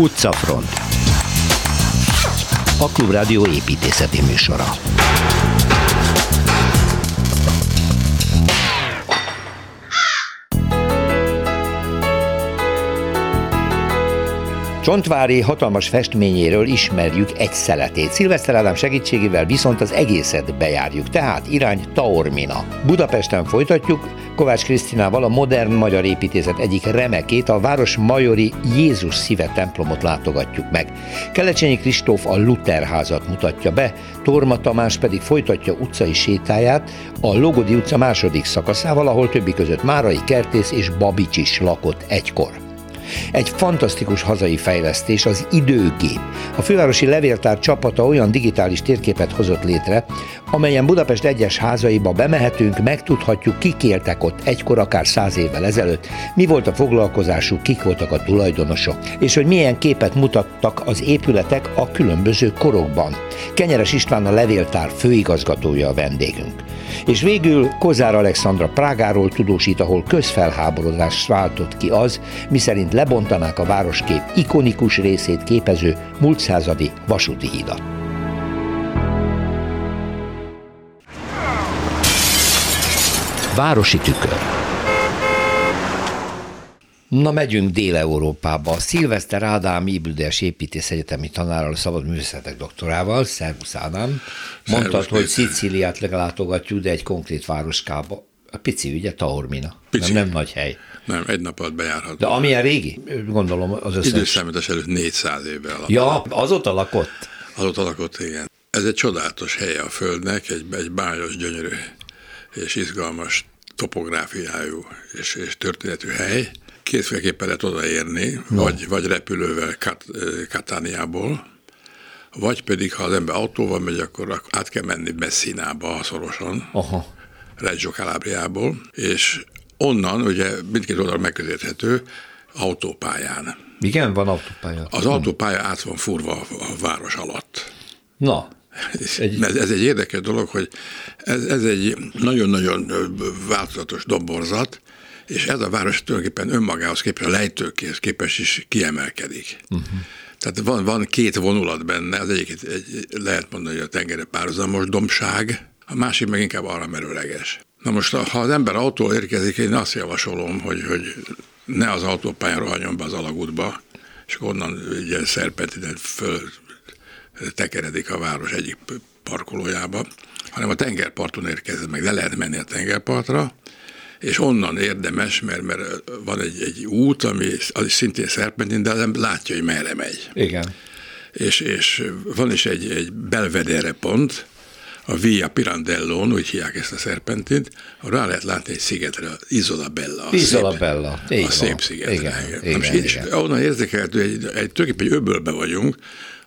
Utcafront. A Klubrádió építészeti műsora Csontvári hatalmas festményéről ismerjük egy szeletét. Szilveszter Ádám segítségével viszont az egészet bejárjuk, tehát irány Taormina. Budapesten folytatjuk, Kovács Krisztinával a modern magyar építészet egyik remekét, a város majori Jézus szíve templomot látogatjuk meg. Kelecsényi Kristóf a Luther házat mutatja be, Torma Tamás pedig folytatja utcai sétáját a Logodi utca második szakaszával, ahol többi között Márai Kertész és Babics is lakott egykor. Egy fantasztikus hazai fejlesztés az időgép. A fővárosi levéltár csapata olyan digitális térképet hozott létre, amelyen Budapest egyes házaiba bemehetünk, megtudhatjuk, kik éltek ott egykor, akár száz évvel ezelőtt, mi volt a foglalkozásuk, kik voltak a tulajdonosok, és hogy milyen képet mutattak az épületek a különböző korokban. Kenyeres István a levéltár főigazgatója a vendégünk. És végül Kozár Alexandra Prágáról tudósít, ahol közfelháborodást váltott ki az, miszerint lebontanák a városkép ikonikus részét képező múlt századi vasúti hídat. Városi tükör. Na, megyünk Dél-Európába. Szilveszter Ádám Ibrides építész egyetemi tanárral, szabad művészetek doktorával, Szervusz Ádám. Mondtad, hogy Szicíliát legalátogatjuk, de egy konkrét városkába. A pici, ugye, Taormina. Pici. Nem, nem nagy hely. Nem, egy nap alatt bejárható. De amilyen régi, gondolom az összes. Időszámítás előtt 400 évvel alatt. Ja, azóta lakott? Azóta lakott, igen. Ez egy csodálatos helye a Földnek, egy, egy bájos, gyönyörű és izgalmas topográfiájú és, és történetű hely. Kétféleképpen lehet odaérni, no. vagy, vagy repülővel Kat, Katániából, vagy pedig, ha az ember autóval megy, akkor át kell menni Messinába szorosan, Aha. Reggio Calabriából, és onnan ugye mindkét oldal megközelíthető autópályán. Igen, van autópálya. Az autópálya át van furva a város alatt. Na, egy... Ez, ez egy érdekes dolog, hogy ez, ez egy nagyon-nagyon változatos domborzat, és ez a város tulajdonképpen önmagához képest, a lejtőkéhez képest is kiemelkedik. Uh-huh. Tehát van, van két vonulat benne, az egyik egy, lehet mondani, hogy a tengeri párhuzamos dombság, a másik meg inkább arra merőleges. Na most, ha az ember autó érkezik, én azt javasolom, hogy, hogy ne az autópályán rohanjon be az alagútba, és onnan ugye szerpentinen föl tekeredik a város egyik parkolójába, hanem a tengerparton érkezett meg, le lehet menni a tengerpartra, és onnan érdemes, mert, mert van egy, egy út, ami az is szintén szerpentin, de az ember látja, hogy merre megy. Igen. És, és van is egy, egy belvedere pont, a Via Pirandellon, úgy hívják ezt a szerpentint, rá lehet látni egy szigetre, Isola Bella. A Isola szép, Bella, A szép szigetre. Igen, igen, igen, és igen. onnan érzékelhető, egy, egy, tulajdonképpen egy öbölbe vagyunk,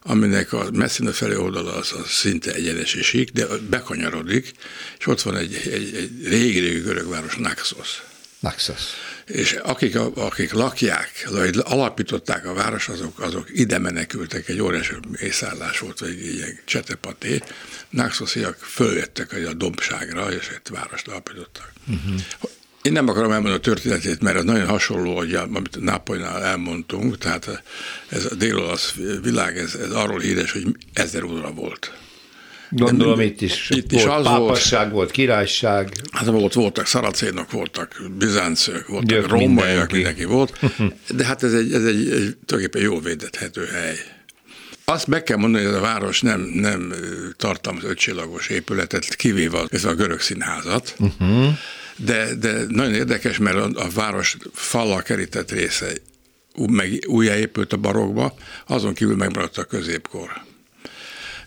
aminek a messzine felé oldala az, az szinte egyenes és sík, de bekanyarodik, és ott van egy, egy, egy régi-régi görög város, Naxos. Naxos. És akik, akik lakják, vagy alapították a város, azok, azok ide menekültek, egy óriási mészállás volt, vagy egy ilyen csetepaté. Naxosiak följöttek a dombságra, és egy várost alapítottak. Uh-huh. Én nem akarom elmondani a történetét, mert ez nagyon hasonló, hogy amit Nápolynál elmondtunk, tehát ez a dél-olasz világ, ez, ez arról híres, hogy ezer óra volt. Gondolom itt is itt volt is az pápasság, volt, volt királyság. Hát volt, voltak szaracénok, voltak bizáncok, voltak Gyök rómaiak, mindenki. mindenki volt, de hát ez egy, ez egy, egy tulajdonképpen jól védethető hely. Azt meg kell mondani, hogy ez a város nem, nem tartalmaz ötcsillagos épületet, kivéve ez a görög színházat, uh-huh de, de nagyon érdekes, mert a, a város fallal kerített része meg újjáépült a barokba, azon kívül megmaradt a középkor.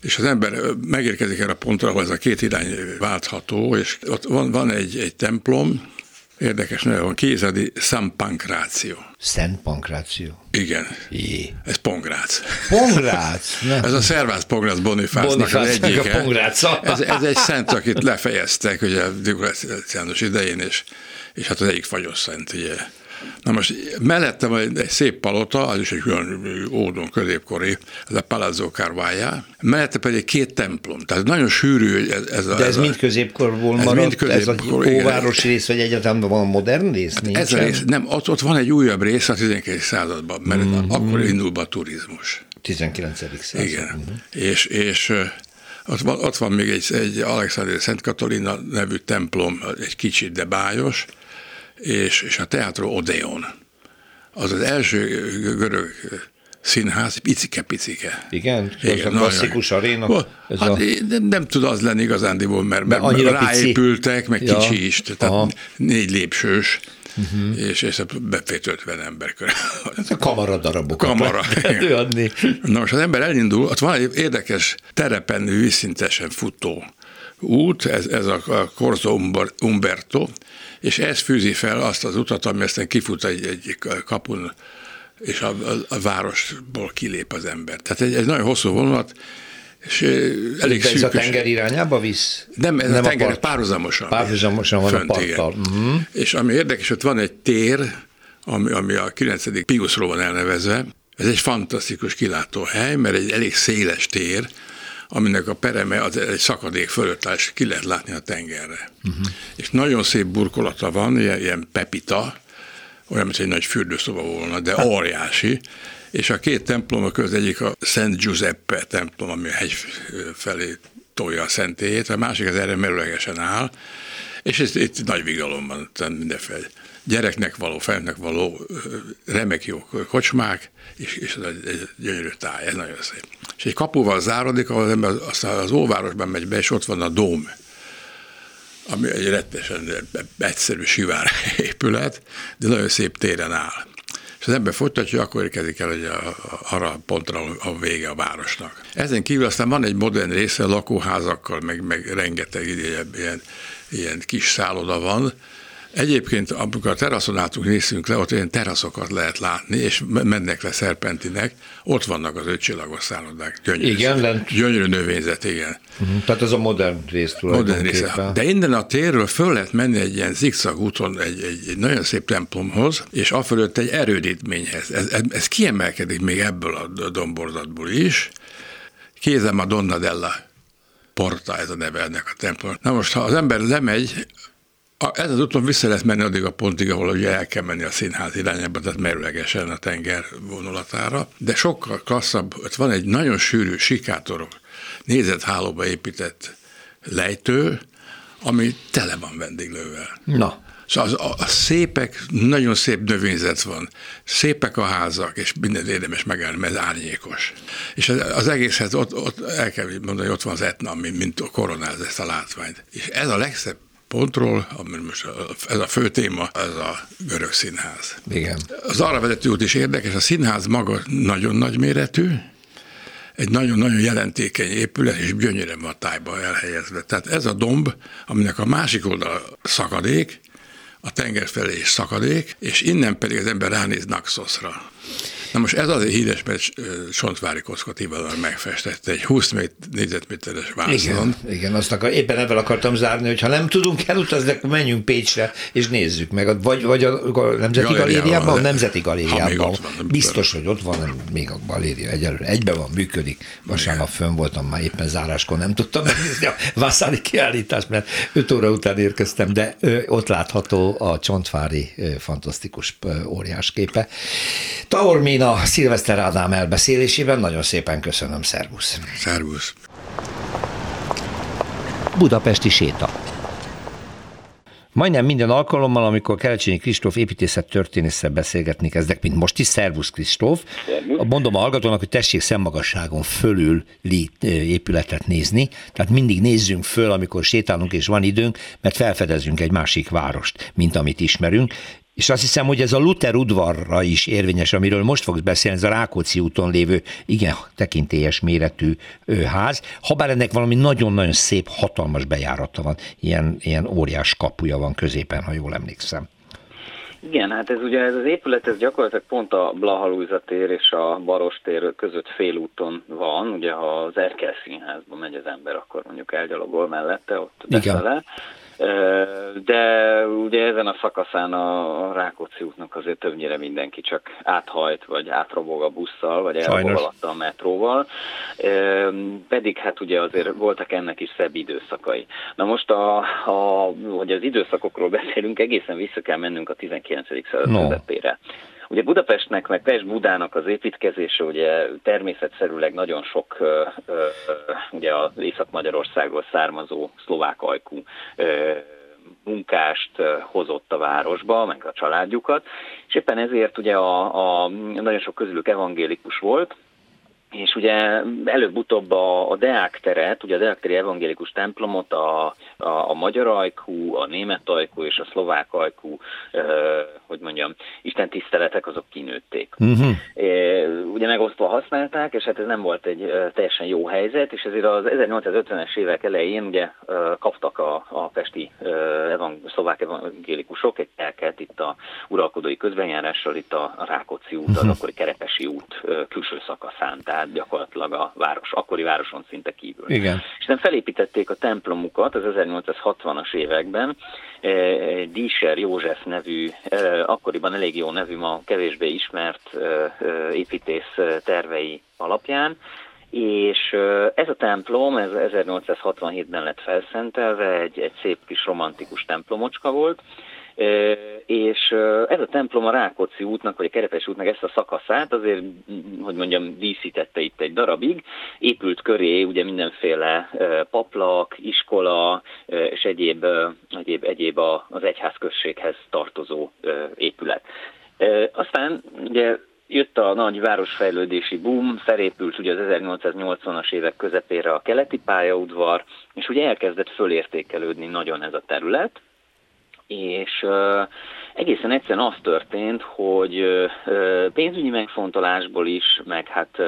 És az ember megérkezik erre a pontra, ahol ez a két irány váltható, és ott van, van egy, egy templom, Érdekes neve van, Kézadi San Pankráció. Szent Pankráció? Igen. Jé. Ez Pongrác. Pongrác? ez a Szervász Pongrác Bonifásznak az egyike. a Pongráca. ez, ez, egy szent, akit lefejeztek ugye Dikuláciánus idején, és, és hát az egyik fagyos szent, ugye Na most mellette van egy, szép palota, az is egy olyan ódon középkori, ez a Palazzo Carvaja, mellette pedig két templom, tehát nagyon sűrű ez, ez a... De ez, ez mind középkorból ez maradt? Mind középkor, ez a óvárosi rész, vagy egyáltalán van modern rész? Hát ez a rész, nem, ott, ott van egy újabb rész a 19. században, mert mm-hmm. akkor indul be a turizmus. 19. század. Igen, uh-huh. és, és ott van, ott van még egy, egy Alexander Szent Katalina nevű templom, egy kicsit, de bájos, és, és a Teatro Odeon. Az az első görög színház, picike-picike. Igen? Igen, a klasszikus aréna? Ez hát a... nem, nem tud az lenni igazándiból, mert, mert ráépültek, pici. meg ja. kicsi is, tehát Aha. négy lépsős uh-huh. és, és befért 50 ember körül. Ez a kamara darabok. Kamara. adni. Na most az ember elindul, ott van egy érdekes terepen vízszintesen futó út, ez, ez a, a Corso Umberto, és ez fűzi fel azt az utat, ami aztán kifut egy, egy kapun, és a, a, a városból kilép az ember. Tehát egy, egy nagyon hosszú vonulat, és elég De ez a tenger irányába visz? Nem, ez nem a tenger a part, párhuzamosan. Párhuzamosan van a parttal. Uh-huh. És ami érdekes, ott van egy tér, ami, ami a 9. Piusról van elnevezve. Ez egy fantasztikus kilátóhely, mert egy elég széles tér, aminek a pereme az egy szakadék fölött áll, és ki lehet látni a tengerre. Uh-huh. És nagyon szép burkolata van, ilyen, ilyen pepita, olyan, mint egy nagy fürdőszoba volna, de óriási, és a két templom között egyik a Szent Giuseppe templom, ami a hegy felé tolja a szentélyét, a másik az erre merőlegesen áll, és ez itt nagy vigalom van, mindenféle gyereknek való, felnek való remek jó kocsmák, és, és ez egy, gyönyörű táj, ez nagyon szép. És egy kapuval zárodik, ahol az ember aztán az óvárosban megy be, és ott van a dóm, ami egy rettesen egyszerű sivár épület, de nagyon szép téren áll és az ember folytatja, akkor érkezik el hogy a, arra a pontra, a vége a városnak. Ezen kívül aztán van egy modern része lakóházakkal, meg, meg rengeteg ilyen, ilyen, ilyen kis szálloda van, Egyébként, amikor a teraszon álltunk, néztünk le, ott ilyen teraszokat lehet látni, és mennek le szerpentinek, ott vannak az ötcsillagos szállodák. Gyönyörű, igen, lent. gyönyörű növényzet, igen. Uh-huh. Tehát ez a modern rész modern része. De innen a térről föl lehet menni egy ilyen zigzag úton egy, egy, egy nagyon szép templomhoz, és afölött egy erődítményhez. Ez, ez, ez kiemelkedik még ebből a domborzatból is. Kézem a Donna della Porta, ez a neve ennek a templom. Na most, ha az ember lemegy a, ez az úton vissza lehet menni addig a pontig, ahol ugye el kell menni a színház irányába, tehát merőlegesen a tenger vonulatára, de sokkal klasszabb, ott van egy nagyon sűrű sikátorok, nézethálóba épített lejtő, ami tele van vendéglővel. Na. Szóval az, a, a szépek, nagyon szép növényzet van, szépek a házak, és minden érdemes megállni, mert árnyékos. És az, az egészhez ott, ott el kell mondani, hogy ott van az etna, mint, mint koronáz ezt a látványt. És ez a legszebb pontról, ami most ez a fő téma, ez a görög színház. Igen. Az arra vezető út is érdekes, a színház maga nagyon nagy méretű, egy nagyon-nagyon jelentékeny épület, és gyönyörűen van tájba elhelyezve. Tehát ez a domb, aminek a másik oldal szakadék, a tenger felé is szakadék, és innen pedig az ember ránéz Naxosra. Na most ez azért híres, mert Sontvári Koszkot Ivadar megfestette egy 20 négyzetméteres vászon. Igen, igen, azt akar, éppen ebben akartam zárni, hogy ha nem tudunk elutazni, akkor menjünk Pécsre, és nézzük meg. Vagy, vagy a, a Nemzeti Galériában, a Nemzeti Galériában. Van, Biztos, hogy ott van, még a galéria egyelőre. Egyben van, működik. Vasárnap fönn voltam, már éppen záráskor nem tudtam megnézni a Vassári kiállítást, mert 5 óra után érkeztem, de ott látható a Csontvári fantasztikus óriás képe. Taor Mina Szilveszter Ádám elbeszélésében nagyon szépen köszönöm, szervusz. Szervusz. Budapesti séta. Majdnem minden alkalommal, amikor Kerecsényi Kristóf építészet történésszel beszélgetni kezdek, mint most is, szervusz Kristóf, mondom a hallgatónak, hogy tessék szemmagasságon fölül épületet nézni, tehát mindig nézzünk föl, amikor sétálunk és van időnk, mert felfedezünk egy másik várost, mint amit ismerünk, és azt hiszem, hogy ez a Luther udvarra is érvényes, amiről most fogsz beszélni, ez a Rákóczi úton lévő, igen, tekintélyes méretű ház. Habár ennek valami nagyon-nagyon szép, hatalmas bejárata van, ilyen, ilyen óriás kapuja van középen, ha jól emlékszem. Igen, hát ez ugye ez az épület, ez gyakorlatilag pont a Blaha tér és a Baros tér között félúton van, ugye ha az Erkel színházba megy az ember, akkor mondjuk elgyalogol mellette, ott befele. De ugye ezen a szakaszán a Rákóczi útnak azért többnyire mindenki csak áthajt, vagy átrobog a busszal, vagy elrobog alatta a metróval. Pedig hát ugye azért voltak ennek is szebb időszakai. Na most, a, a, hogy az időszakokról beszélünk, egészen vissza kell mennünk a 19. század no. közepére. Ugye Budapestnek, meg Pest Budának az építkezése ugye természetszerűleg nagyon sok ugye az Észak-Magyarországról származó szlovák ajkú munkást hozott a városba, meg a családjukat, és éppen ezért ugye a, a nagyon sok közülük evangélikus volt, és ugye előbb-utóbb a, a Deák teret, ugye a Deák teri evangélikus templomot a, a, a magyar ajkú, a német ajkú és a szlovák ajkú, e, hogy mondjam, Isten tiszteletek azok kinőtték. Uh-huh. E, ugye megosztva használták, és hát ez nem volt egy e, teljesen jó helyzet, és ezért az 1850-es évek elején ugye e, kaptak a, a pesti e, evang, szlovák evangélikusok egy telket itt a uralkodói közbenjárással, itt a, Rákóczi út, uh-huh. az akkori Kerepesi út e, külső szakaszán. Tehát tehát gyakorlatilag a város, akkori városon szinte kívül. Igen. És nem felépítették a templomukat az 1860-as években, e, Díser József nevű, e, akkoriban elég jó nevű, ma kevésbé ismert e, építész tervei alapján, és ez a templom, ez 1867-ben lett felszentelve, egy, egy szép kis romantikus templomocska volt, és ez a templom a Rákóczi útnak, vagy a Kerepes útnak ezt a szakaszát azért, hogy mondjam, díszítette itt egy darabig, épült köré ugye mindenféle paplak, iskola és egyéb, egyéb, egyéb az egyházközséghez tartozó épület. Aztán ugye jött a nagy városfejlődési boom, felépült ugye az 1880-as évek közepére a keleti pályaudvar, és ugye elkezdett fölértékelődni nagyon ez a terület, és egészen egyszerűen az történt, hogy pénzügyi megfontolásból is, meg hát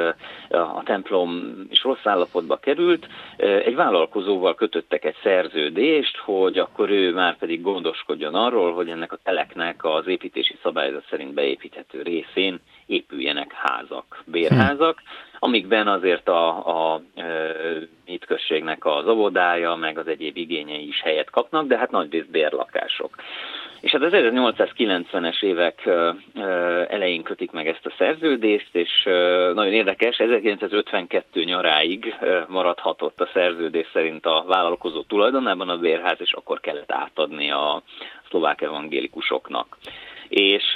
a templom is rossz állapotba került, egy vállalkozóval kötöttek egy szerződést, hogy akkor ő már pedig gondoskodjon arról, hogy ennek a teleknek az építési szabályzat szerint beépíthető részén épüljenek házak, bérházak, amikben azért a, a e, községnek az óvodája, meg az egyéb igényei is helyet kapnak, de hát nagy részt bérlakások. És hát az 1890-es évek elején kötik meg ezt a szerződést, és nagyon érdekes, 1952 nyaráig maradhatott a szerződés szerint a vállalkozó tulajdonában a bérház, és akkor kellett átadni a szlovák evangélikusoknak és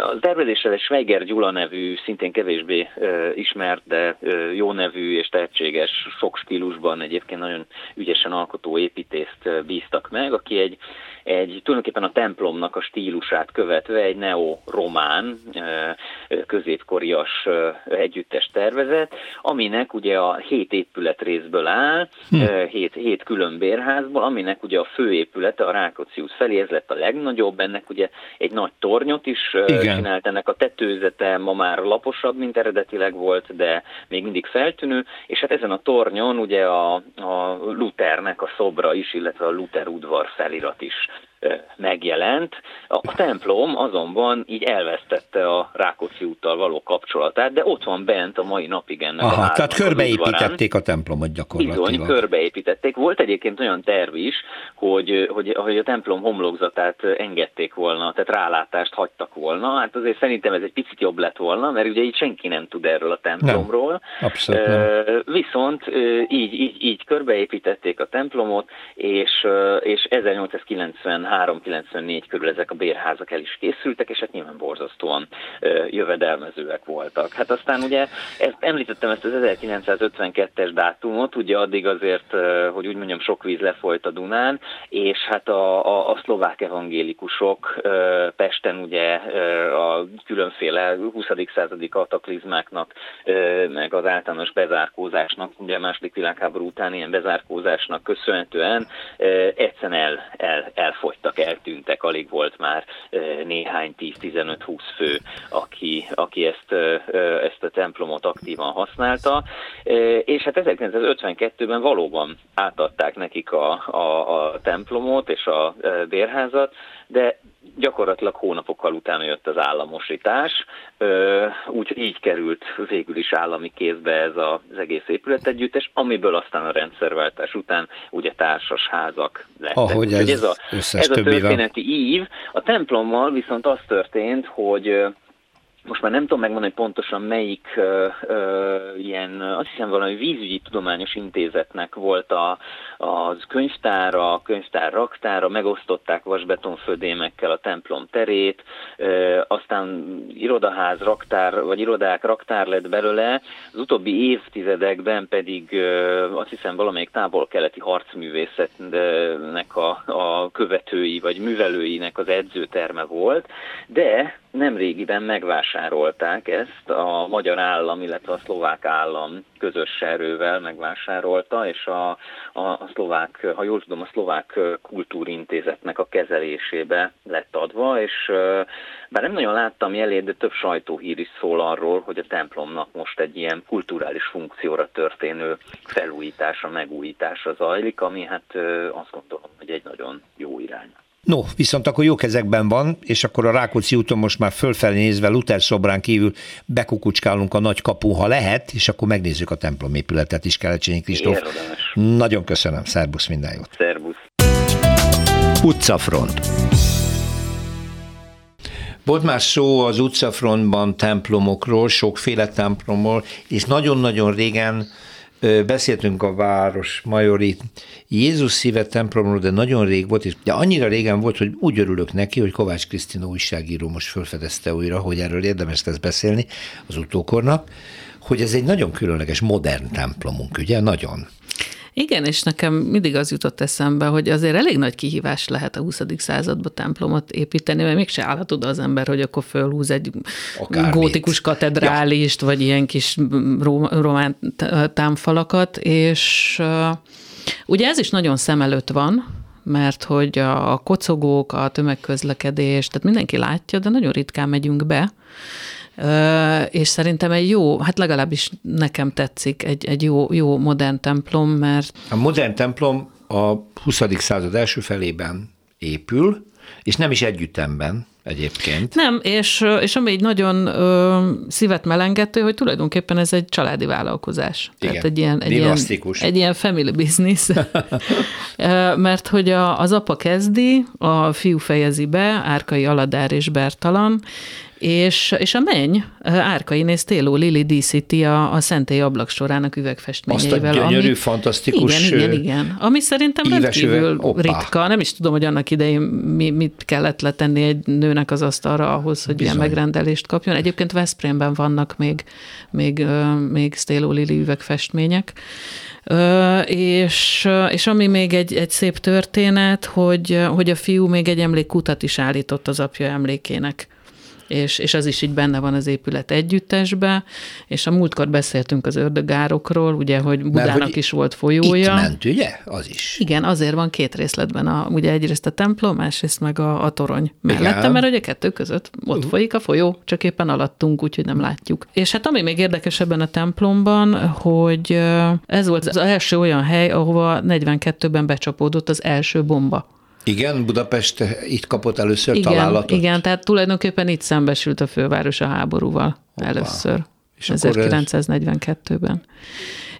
a tervezéssel egy Schweiger Gyula nevű, szintén kevésbé ismert, de jó nevű és tehetséges, sok stílusban egyébként nagyon ügyesen alkotó építészt bíztak meg, aki egy egy tulajdonképpen a templomnak a stílusát követve egy neo-román középkorias együttes tervezet, aminek ugye a hét épület részből áll, hm. hét, hét külön bérházból, aminek ugye a főépülete a Rákóczi út felé, ez lett a legnagyobb, ennek ugye egy nagy tornyot is Igen. csinált, ennek a tetőzete ma már laposabb, mint eredetileg volt, de még mindig feltűnő, és hát ezen a tornyon ugye a, a Luthernek a szobra is, illetve a Luther udvar felirat is megjelent. A templom azonban így elvesztette a Rákóczi úttal való kapcsolatát, de ott van bent a mai napig ennek Aha, a tehát körbeépítették a templomot gyakorlatilag. Bizony, körbeépítették. Volt egyébként olyan terv is, hogy, hogy, hogy a templom homlokzatát engedték volna, tehát rálátást hagytak volna. Hát azért szerintem ez egy picit jobb lett volna, mert ugye így senki nem tud erről a templomról. Nem, abszolút nem. Viszont így, így, így körbeépítették a templomot, és, és 1890 93-94 körül ezek a bérházak el is készültek, és hát nyilván borzasztóan jövedelmezőek voltak. Hát aztán ugye, ezt, említettem ezt az 1952-es dátumot, ugye addig azért, hogy úgy mondjam, sok víz lefolyt a Dunán, és hát a, a, a szlovák evangélikusok Pesten ugye a különféle 20. századi kataklizmáknak, meg az általános bezárkózásnak, ugye a második világháború után ilyen bezárkózásnak köszönhetően egyszerűen el, el, elfogy elfogytak, eltűntek, alig volt már néhány 10-15-20 fő, aki, aki ezt, ezt a templomot aktívan használta, és hát 1952-ben valóban átadták nekik a, a, a templomot és a bérházat, de gyakorlatilag hónapokkal utána jött az államosítás, úgyhogy így került végül is állami kézbe ez az egész épületegyüttes, amiből aztán a rendszerváltás után ugye társas házak lettek. Ahogy ez, ez a, ez a történeti ív. A templommal viszont az történt, hogy most már nem tudom megmondani pontosan melyik uh, uh, ilyen, azt hiszem valami vízügyi tudományos intézetnek volt a, az könyvtára, könyvtár raktára, megosztották vasbetonfödémekkel a templom terét, uh, aztán irodaház, raktár, vagy irodák, raktár lett belőle, az utóbbi évtizedekben pedig uh, azt hiszem valamelyik távol-keleti harcművészetnek a, a követői, vagy művelőinek az edzőterme volt, de nem régiben megvásárolták ezt, a magyar állam, illetve a szlovák állam közös erővel megvásárolta, és a, a, a szlovák, ha jól tudom, a szlovák kultúrintézetnek a kezelésébe lett adva, és bár nem nagyon láttam jelét, de több sajtóhír is szól arról, hogy a templomnak most egy ilyen kulturális funkcióra történő felújítása, megújítása zajlik, ami hát azt gondolom, hogy egy nagyon jó irány. No, viszont akkor jó kezekben van, és akkor a Rákóczi úton most már fölfelé nézve Luther szobrán kívül bekukucskálunk a nagy kapu, ha lehet, és akkor megnézzük a templomépületet is, Kelecsényi Kristóf. Nagyon köszönöm, szervusz, minden jót. Szervusz. Utcafront. Volt már szó az utcafrontban templomokról, sokféle templomról, és nagyon-nagyon régen beszéltünk a város majori Jézus szíve templomról, de nagyon rég volt, és de annyira régen volt, hogy úgy örülök neki, hogy Kovács Krisztina újságíró most felfedezte újra, hogy erről érdemes lesz beszélni az utókornak, hogy ez egy nagyon különleges, modern templomunk, ugye? Nagyon. Igen, és nekem mindig az jutott eszembe, hogy azért elég nagy kihívás lehet a 20. században templomot építeni, mert mégse állhat oda az ember, hogy akkor fölhúz egy Akármit. gótikus katedrálist, ja. vagy ilyen kis román támfalakat, és ugye ez is nagyon szem előtt van, mert hogy a kocogók, a tömegközlekedés, tehát mindenki látja, de nagyon ritkán megyünk be, és szerintem egy jó, hát legalábbis nekem tetszik egy, egy jó, jó modern templom, mert... A modern templom a 20. század első felében épül, és nem is együttemben egyébként. Nem, és, és ami egy nagyon ö, szívet melengető, hogy tulajdonképpen ez egy családi vállalkozás. Igen, Tehát egy ilyen, egy ilyen, egy ilyen family business. Mert hogy a, az apa kezdi, a fiú fejezi be, Árkai Aladár és Bertalan, és, és a menny, Árka Inés Téló Lili díszíti a, a Szentély ablaksorának üvegfestményeivel. Azt a gyönyörű, ami, fantasztikus Igen, igen, igen. Ami szerintem rendkívül ritka. Nem is tudom, hogy annak idején mi, mit kellett letenni egy nőnek az asztalra ahhoz, hogy Bizony. ilyen megrendelést kapjon. Egyébként Veszprémben vannak még, még, még Stéló Lili üvegfestmények. és, és ami még egy, egy szép történet, hogy, hogy a fiú még egy emlékkutat is állított az apja emlékének és, és az is így benne van az épület együttesbe, és a múltkor beszéltünk az ördögárokról, ugye, hogy Budának Mert, hogy is volt folyója. Itt ment, ugye? Az is. Igen, azért van két részletben, a, ugye egyrészt a templom, másrészt meg a, a torony mellette, Igen. mert ugye kettő között ott folyik a folyó, csak éppen alattunk, úgyhogy nem látjuk. És hát ami még érdekes ebben a templomban, hogy ez volt az első olyan hely, ahova 42-ben becsapódott az első bomba. Igen, Budapest itt kapott először igen, találatot? Igen, tehát tulajdonképpen itt szembesült a főváros a háborúval Hoppá. először, És 1942-ben.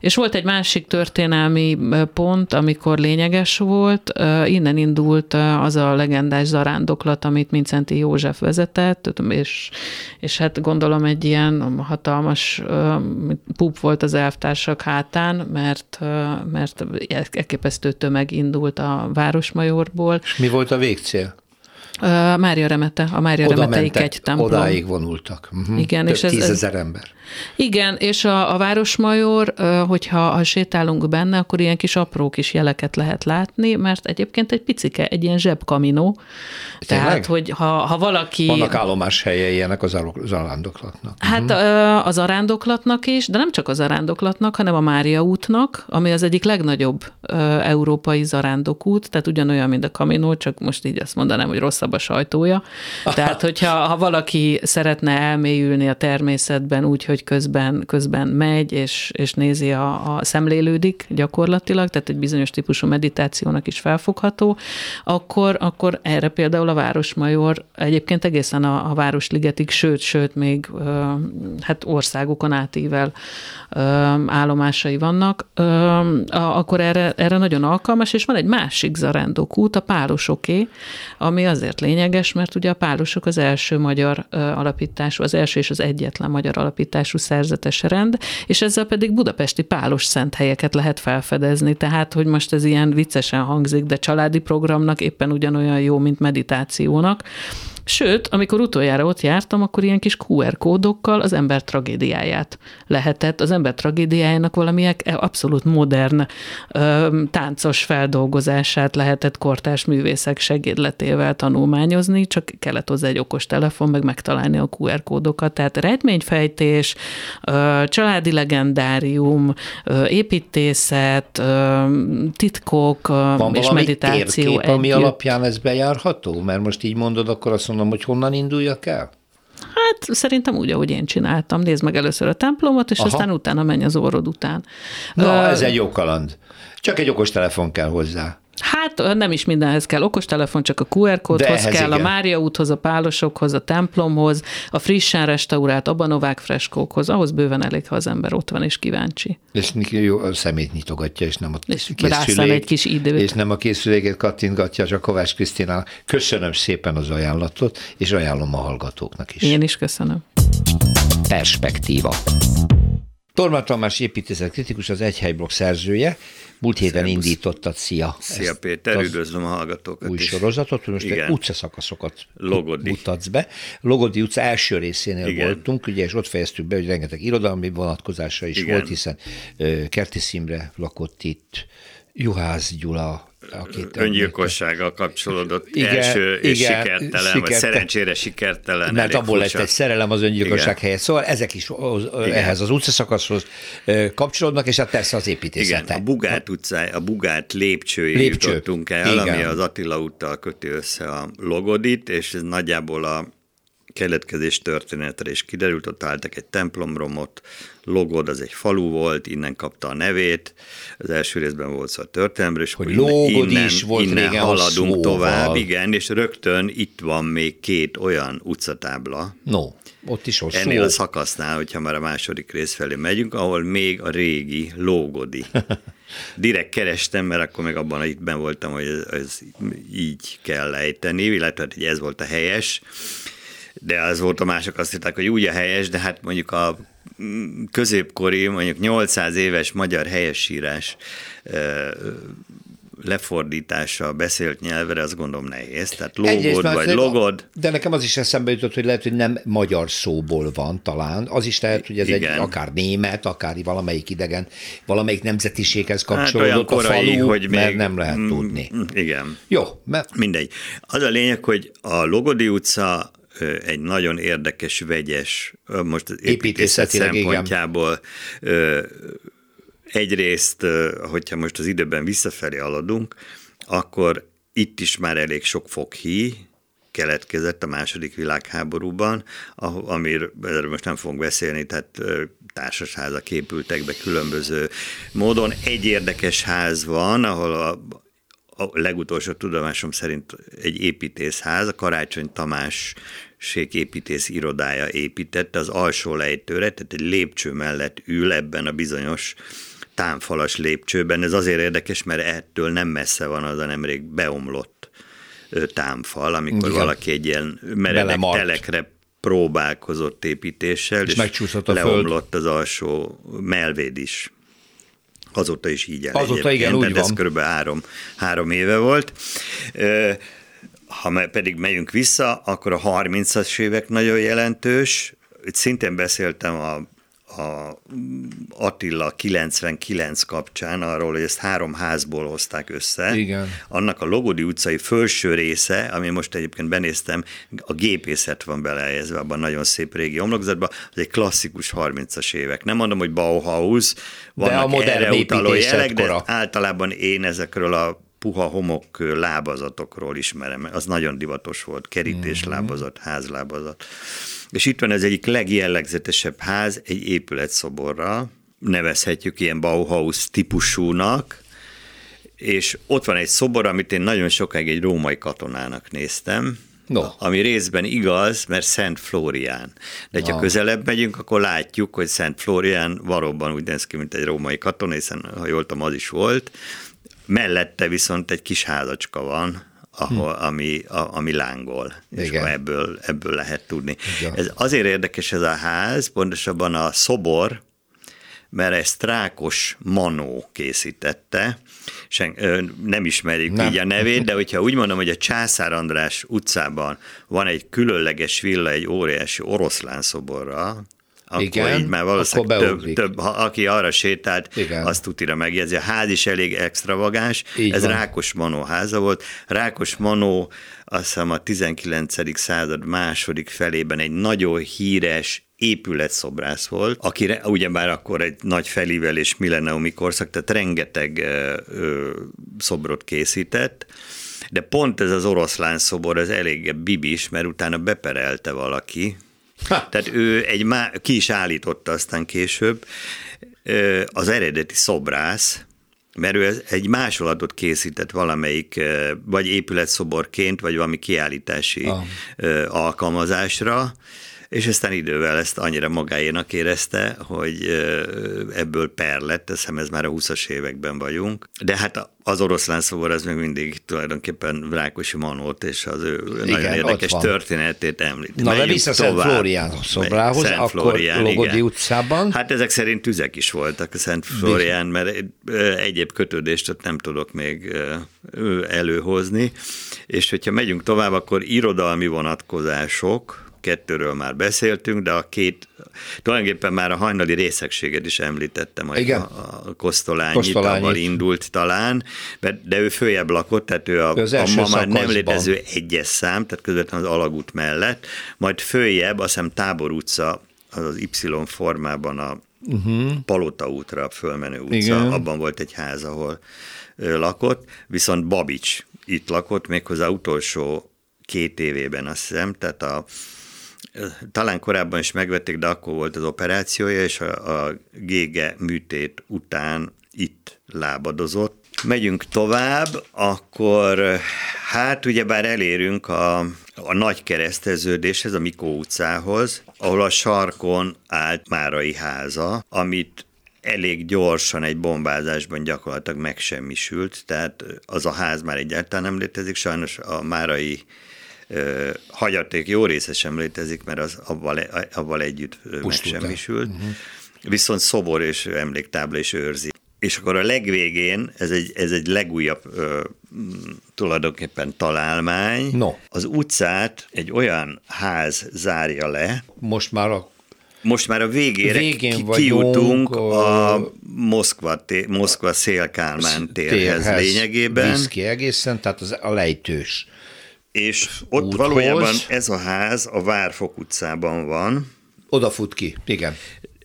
És volt egy másik történelmi pont, amikor lényeges volt, innen indult az a legendás zarándoklat, amit Mincenti József vezetett, és, és hát gondolom egy ilyen hatalmas pup volt az elvtársak hátán, mert, mert elképesztő tömeg indult a Városmajorból. És mi volt a végcél? Mária Remete, a Mária Oda Remeteik egy templom. Odáig vonultak. Uh-huh. Igen, Több és ez, tízezer ember. Igen, és a, a Városmajor, hogyha ha sétálunk benne, akkor ilyen kis apró kis jeleket lehet látni, mert egyébként egy picike, egy ilyen zsebkaminó. Tényleg? Tehát, hogy ha, ha valaki... Vannak állomás helye ilyenek az arándoklatnak. Hát uh-huh. az arándoklatnak is, de nem csak az arándoklatnak, hanem a Mária útnak, ami az egyik legnagyobb európai zarándokút, tehát ugyanolyan, mint a kaminó, csak most így azt mondanám, hogy rosszabb a sajtója. Tehát, hogyha ha valaki szeretne elmélyülni a természetben úgy, hogy közben, közben megy, és, és nézi a, a szemlélődik gyakorlatilag, tehát egy bizonyos típusú meditációnak is felfogható, akkor, akkor erre például a Városmajor egyébként egészen a, a Városligetig, sőt, sőt, még hát országokon átível állomásai vannak, akkor erre, erre nagyon alkalmas, és van egy másik zarándok út, a Pálosoké, ami azért lényeges, mert ugye a Pálosok az első magyar alapítású, az első és az egyetlen magyar alapítású szerzetes rend, és ezzel pedig budapesti pálos szent helyeket lehet felfedezni, tehát, hogy most ez ilyen viccesen hangzik, de családi programnak éppen ugyanolyan jó, mint meditációnak, Sőt, amikor utoljára ott jártam, akkor ilyen kis QR kódokkal az ember tragédiáját lehetett, az ember tragédiájának valamilyen abszolút modern ö, táncos feldolgozását lehetett kortárs művészek segédletével tanulmányozni, csak kellett hozzá egy okos telefon, meg megtalálni a QR kódokat. Tehát rejtményfejtés, ö, családi legendárium, ö, építészet, ö, titkok Van és meditáció. Térkép, együtt. ami alapján ez bejárható? Mert most így mondod, akkor azt mondom, hogy honnan induljak el? Hát szerintem úgy, ahogy én csináltam. Nézd meg először a templomot, és Aha. aztán utána menj az orrod után. Na, uh, ez egy jó kaland. Csak egy okos telefon kell hozzá. Hát nem is mindenhez kell okostelefon, csak a QR kódhoz kell, igen. a Mária úthoz, a Pálosokhoz, a templomhoz, a frissen restaurált Abanovák freskókhoz, ahhoz bőven elég, ha az ember ott van és kíváncsi. És jó, a szemét nyitogatja, és nem a és készülék, egy kis időt. És nem a készüléket kattintgatja, csak Kovács Krisztina. Köszönöm szépen az ajánlatot, és ajánlom a hallgatóknak is. Én is köszönöm. Perspektíva. Torma Tamás építészet kritikus, az Egyhelyblokk szerzője. Múlt héten Szervusz. indítottad, szia. Szia Péter, üdvözlöm a hallgatókat Új is. sorozatot, most Igen. egy utcaszakaszokat Logodi. mutatsz be. Logodi utca első részénél Igen. voltunk, ugye, és ott fejeztük be, hogy rengeteg irodalmi vonatkozása is Igen. volt, hiszen Kerti Imre lakott itt, Juhász Gyula, akit öngyilkossággal kapcsolódott igen, első és igen, sikertelen, sikerte, vagy szerencsére sikertelen. Mert abból lett egy szerelem az öngyilkosság igen. helyett. Szóval ezek is igen. ehhez az utcaszakaszhoz kapcsolódnak, és hát persze az építészet. Igen, a Bugát utcája, a Bugát lépcsői Lépcső. jutottunk el, igen. ami az Attila úttal köti össze a Logodit, és ez nagyjából a keletkezés történetre is kiderült, ott álltak egy templomromot, Logod az egy falu volt, innen kapta a nevét, az első részben volt szó a történelemről, és hogy Logod innen, is volt innen régen haladunk szóval. tovább, igen, és rögtön itt van még két olyan utcatábla. No, ott is ott Ennél szó. a szakasznál, hogyha már a második rész felé megyünk, ahol még a régi Lógodi. Direkt kerestem, mert akkor még abban itt ben voltam, hogy ez, ez így kell lejteni, illetve hogy ez volt a helyes de az volt a mások azt hitták, hogy úgy a helyes, de hát mondjuk a középkori, mondjuk 800 éves magyar helyesírás lefordítása beszélt nyelvre, azt gondolom nehéz. Tehát logod Egyrészt, vagy de, logod. De nekem az is eszembe jutott, hogy lehet, hogy nem magyar szóból van talán. Az is lehet, hogy ez Igen. egy akár német, akár valamelyik idegen, valamelyik nemzetiséghez hát kapcsolódott hát a falu, hogy még, mert nem lehet tudni. Igen. Jó. Mert... Mindegy. Az a lényeg, hogy a Logodi utca egy nagyon érdekes, vegyes, most az építészet szempontjából igen. egyrészt, hogyha most az időben visszafelé aladunk, akkor itt is már elég sok foghí keletkezett a második világháborúban, amiről most nem fogunk beszélni, tehát társasházak épültek be különböző módon. Egy érdekes ház van, ahol a, a legutolsó tudomásom szerint egy építészház, a Karácsony Tamás építész irodája építette az alsó lejtőre, tehát egy lépcső mellett ül ebben a bizonyos támfalas lépcsőben. Ez azért érdekes, mert ettől nem messze van az a nemrég beomlott támfal, amikor Igen. valaki egy ilyen meredek telekre próbálkozott építéssel, és, és a leomlott föld. az alsó melvéd is. Azóta is így el Azóta igen, úgy van. Ez körülbelül három, három éve volt ha pedig megyünk vissza, akkor a 30-as évek nagyon jelentős. Itt szintén beszéltem a, a Attila 99 kapcsán arról, hogy ezt három házból hozták össze. Igen. Annak a Logodi utcai felső része, ami most egyébként benéztem, a gépészet van belejezve abban nagyon szép régi homlokzatban, az egy klasszikus 30-as évek. Nem mondom, hogy Bauhaus, vannak de a modern erre utaló jelek, de általában én ezekről a puha homok lábazatokról ismerem. Az nagyon divatos volt, kerítés mm-hmm. lábazat, házlábazat. És itt van az egyik legjellegzetesebb ház, egy épületszoborral, nevezhetjük ilyen Bauhaus típusúnak, és ott van egy szobor, amit én nagyon sokáig egy római katonának néztem, No. Ami részben igaz, mert Szent Flórián. De ha közelebb megyünk, akkor látjuk, hogy Szent Flórián valóban úgy néz ki, mint egy római katona, hiszen ha jól tudom, az is volt. Mellette viszont egy kis házacska van, ahol, hm. ami, a, ami lángol, Igen. és ebből, ebből lehet tudni. Igen. Ez azért érdekes ez a ház, pontosabban a szobor, mert ezt Rákos Manó készítette, Sen, ö, nem ismerjük nem. így a nevét, de hogyha úgy mondom, hogy a Császár András utcában van egy különleges villa egy óriási oroszlán szoborra, akkor Igen, így már valószínűleg több, több, ha, aki arra sétált, Igen. azt tutira megjegyzi. A ház is elég extravagáns, így ez van. Rákos Manó háza volt. Rákos Manó azt hiszem a 19. század második felében egy nagyon híres épületszobrász volt, aki ugyebár akkor egy nagy felívelés milleniumi korszak, tehát rengeteg ö, ö, szobrot készített, de pont ez az oroszlán szobor, ez elég bibis, mert utána beperelte valaki, ha. tehát ő egy má, ki is állította aztán később, az eredeti szobrász, mert ő egy másolatot készített valamelyik, vagy épületszoborként, vagy valami kiállítási ah. alkalmazásra, és aztán idővel ezt annyira magáénak érezte, hogy ebből per lett, hiszem ez már a 20-as években vagyunk, de hát az oroszlán szobor az még mindig tulajdonképpen Rákosi Manót és az ő igen, nagyon érdekes történetét említ. Na, de vissza Szent Flórián szobrához, Szent akkor Flórián, Logodi igen. utcában. Hát ezek szerint tüzek is voltak a Szent Flórián, mert egyéb kötődést ott nem tudok még előhozni, és hogyha megyünk tovább, akkor irodalmi vonatkozások, kettőről már beszéltünk, de a két, tulajdonképpen már a hajnali részegséget is említettem, hogy Igen. a, a Kosztolányi avval indult talán, de ő följebb lakott, tehát ő a, a ma már nem létező egyes szám, tehát közvetlenül az alagút mellett, majd följebb, azt hiszem Tábor utca, az az Y formában a uh-huh. Palota útra fölmenő utca, Igen. abban volt egy ház, ahol lakott, viszont Babics itt lakott, méghozzá utolsó két évében, azt hiszem, tehát a talán korábban is megvették, de akkor volt az operációja, és a, a gége műtét után itt lábadozott. Megyünk tovább, akkor hát ugyebár elérünk a, a nagy kereszteződéshez, a Mikó utcához, ahol a sarkon állt Márai háza, amit elég gyorsan egy bombázásban gyakorlatilag megsemmisült, tehát az a ház már egyáltalán nem létezik, sajnos a Márai hagyaték jó része sem létezik, mert az avval, avval együtt megsemmisült. Uh-huh. Viszont szobor és emléktábla is őrzi. És akkor a legvégén, ez egy, ez egy legújabb ö, tulajdonképpen találmány, no. az utcát egy olyan ház zárja le. Most már a most már a végére Végén ki, kijutunk a, a Moszkva, té, Moszkva Szélkálmán térhez, térhez lényegében. Visz ki egészen, tehát az a lejtős és ott úthoz. valójában ez a ház a Várfok utcában van. Oda fut ki, igen.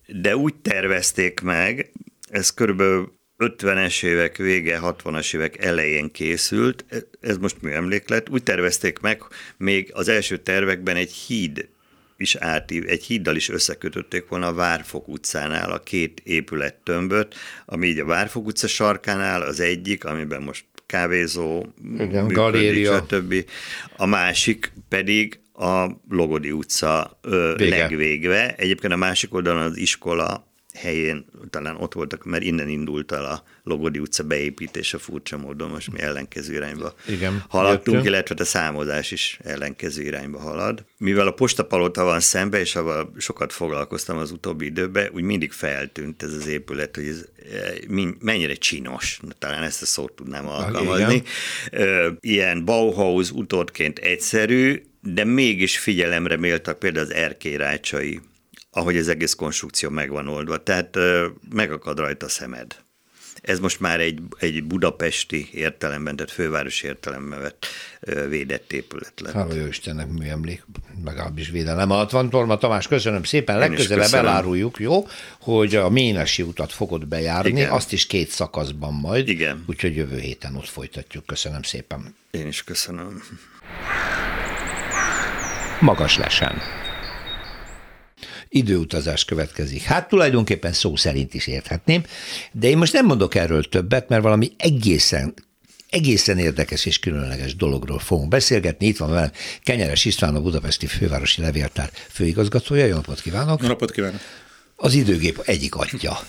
De úgy tervezték meg, ez körülbelül 50-es évek vége, 60-as évek elején készült, ez most műemléklet, úgy tervezték meg, még az első tervekben egy híd is átív, egy híddal is összekötötték volna a Várfok utcánál a két épület tömböt, ami így a Várfok utca sarkánál az egyik, amiben most kávézó, Igen, galéria. stb. A másik pedig a Logodi utca Vége. legvégve. Egyébként a másik oldalon az iskola helyén, talán ott voltak, mert innen indult el a Logodi utca beépítése furcsa módon, most mi ellenkező irányba Igen, haladtunk, jöttünk. illetve a számozás is ellenkező irányba halad. Mivel a postapalota van szembe, és avval sokat foglalkoztam az utóbbi időben, úgy mindig feltűnt ez az épület, hogy ez eh, mennyire csinos, talán ezt a szót tudnám alkalmazni. Igen. Ilyen Bauhaus utódként egyszerű, de mégis figyelemre méltak például az erkélyrácsai ahogy az egész konstrukció meg van oldva. Tehát megakad rajta a szemed. ez most már egy, egy budapesti értelemben, tehát fővárosi értelemben vett védett épület lett. Hála jó Istennek műemlék, legalábbis védelem alatt van. Torma Tamás, köszönöm szépen. Legközelebb eláruljuk, jó, hogy a Ménesi utat fogod bejárni, Igen. azt is két szakaszban majd. Igen. Úgyhogy jövő héten ott folytatjuk. Köszönöm szépen. Én is köszönöm. Magas lesen időutazás következik. Hát tulajdonképpen szó szerint is érthetném, de én most nem mondok erről többet, mert valami egészen egészen érdekes és különleges dologról fogunk beszélgetni. Itt van velem Kenyeres István, a Budapesti Fővárosi Levéltár főigazgatója. Jó napot kívánok! Jó napot kívánok! Az időgép egyik atya.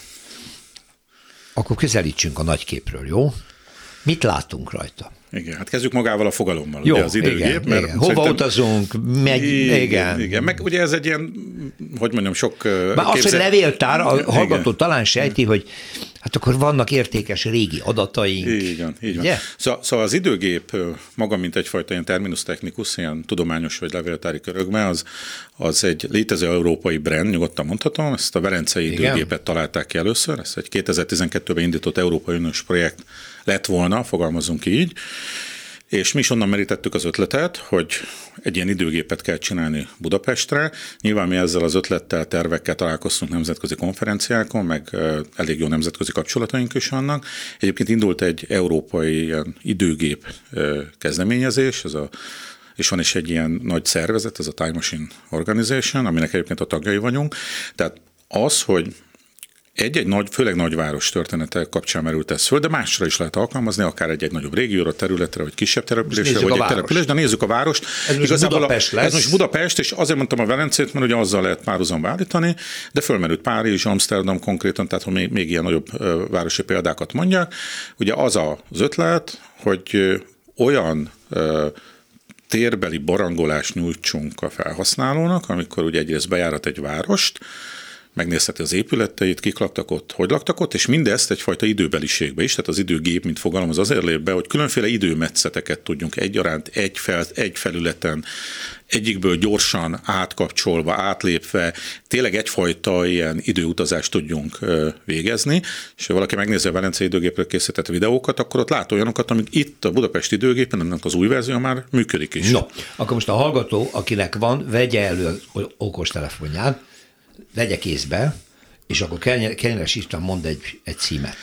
Akkor közelítsünk a nagyképről, jó? Mit látunk rajta? Igen, hát kezdjük magával a fogalommal, Jó, ugye az időgép. Igen, mert igen. Hova utazunk, megy, igen, igen. Igen, meg ugye ez egy ilyen, hogy mondjam, sok... Már az, hogy levéltár, a hallgató igen. talán sejti, hogy hát akkor vannak értékes régi adataink. Így van, így van. Yeah. Szóval, szóval az időgép maga, mint egyfajta ilyen terminus technicus, ilyen tudományos vagy levéltári körökben, az, az egy létező európai brand, nyugodtan mondhatom, ezt a Verencei Igen. időgépet találták ki először, ez egy 2012-ben indított Európai Uniós projekt lett volna, fogalmazunk így, és mi is onnan merítettük az ötletet, hogy egy ilyen időgépet kell csinálni Budapestre. Nyilván mi ezzel az ötlettel, tervekkel találkoztunk nemzetközi konferenciákon, meg elég jó nemzetközi kapcsolataink is vannak. Egyébként indult egy európai ilyen időgép kezdeményezés, ez a és van is egy ilyen nagy szervezet, ez a Time Machine Organization, aminek egyébként a tagjai vagyunk. Tehát az, hogy egy-egy nagy, főleg nagyváros története kapcsán merült ez föl, de másra is lehet alkalmazni, akár egy-egy nagyobb régióra, területre, vagy kisebb településre, vagy egy település, de nézzük a várost. Ez most Igazából Budapest a, lesz. Ez most Budapest, és azért mondtam a Velencét, mert ugye azzal lehet párhuzamba állítani, de fölmerült Párizs, Amsterdam konkrétan, tehát hogy még, még ilyen nagyobb városi példákat mondják. Ugye az az ötlet, hogy olyan térbeli barangolást nyújtsunk a felhasználónak, amikor ugye egyrészt bejárat egy várost, megnézheti az épületeit, kik laktak ott, hogy laktak ott, és mindezt egyfajta időbeliségbe is, tehát az időgép, mint fogalom, az azért lép be, hogy különféle időmetszeteket tudjunk egyaránt egy, fel, egy felületen, egyikből gyorsan átkapcsolva, átlépve, tényleg egyfajta ilyen időutazást tudjunk végezni, és ha valaki megnézi a Velence időgépről készített videókat, akkor ott lát olyanokat, amik itt a Budapest időgépen, ennek az új verzió már működik is. No, akkor most a hallgató, akinek van, vegye elő az okostelefonját, vegye kézbe, és akkor Kenyeres István mond egy, egy címet.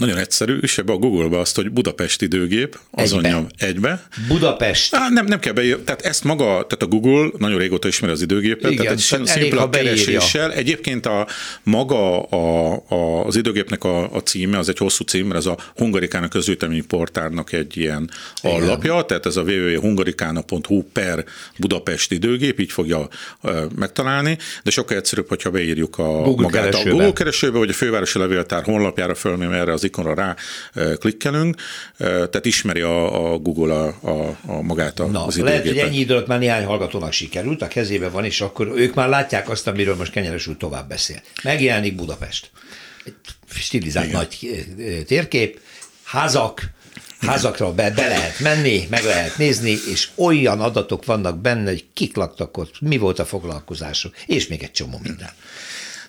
Nagyon egyszerű, és ebbe a Google-be azt, hogy Budapest időgép, azon egybe. nyom egybe. Budapest. Á, nem, nem kell beírni, tehát ezt maga, tehát a Google nagyon régóta ismeri az időgépet, Igen, tehát egy szimpla kereséssel. Egyébként a maga a, a, az időgépnek a, a címe, az egy hosszú cím, mert ez a Hungarikának közgyűjtemény portárnak egy ilyen Igen. allapja, tehát ez a www.hungarikana.hu per Budapest időgép, így fogja uh, megtalálni, de sokkal egyszerűbb, hogyha beírjuk a Google magát keresőbe. a Google keresőbe, vagy a fővárosi levéltár honlapjára fölmém erre az ikonra rá klikkelünk, tehát ismeri a, a Google a, a, a magát a, Na, az Lehet, hogy ennyi idő alatt már néhány hallgatónak sikerült, a kezébe van, és akkor ők már látják azt, amiről most Kenyeres úr tovább beszél. Megjelenik Budapest. Egy stilizált Igen. nagy térkép, házak, házakra be, be lehet menni, meg lehet nézni, és olyan adatok vannak benne, hogy kik laktak ott, mi volt a foglalkozásuk, és még egy csomó minden.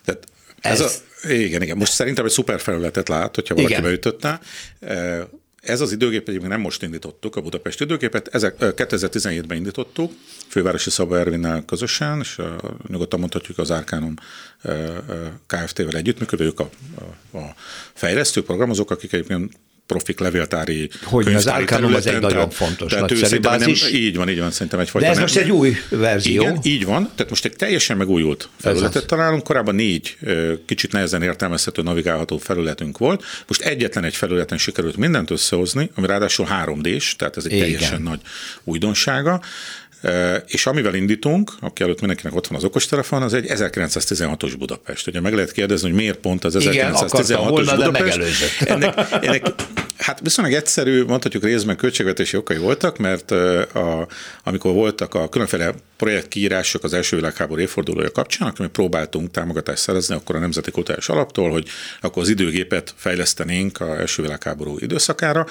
Tehát ez, ez a, igen, igen. Most szerintem egy szuper felületet lát, hogyha valaki igen. beütötte. Ez az időgép egyébként nem most indítottuk, a Budapest időgépet, ezek 2017-ben indítottuk, fővárosi Szaba Ervinnel közösen, és nyugodtan mondhatjuk az Árkánum Kft-vel együttműködő, ők a, a, a fejlesztő programozók, akik egyébként profik levéltári Hogy az Arcanum az egy nagyon fontos, tehát nagyszerű bázis. Nem, így van, így van, szerintem egyfajta. De ez nem, most egy új verzió. Igen, így van, tehát most egy teljesen megújult felületet találunk, korábban négy kicsit nehezen értelmezhető, navigálható felületünk volt, most egyetlen egy felületen sikerült mindent összehozni, ami ráadásul 3D-s, tehát ez egy Igen. teljesen nagy újdonsága, és amivel indítunk, aki előtt mindenkinek ott van az okostelefon, az egy 1916-os Budapest. Ugye meg lehet kérdezni, hogy miért pont az 1916-os Budapest. Ennek, ennek, hát viszonylag egyszerű, mondhatjuk részben költségvetési okai voltak, mert a, amikor voltak a különféle projektkiírások az első világháború évfordulója kapcsán, akkor mi próbáltunk támogatást szerezni akkor a Nemzeti Kultúrás Alaptól, hogy akkor az időgépet fejlesztenénk a első világháború időszakára,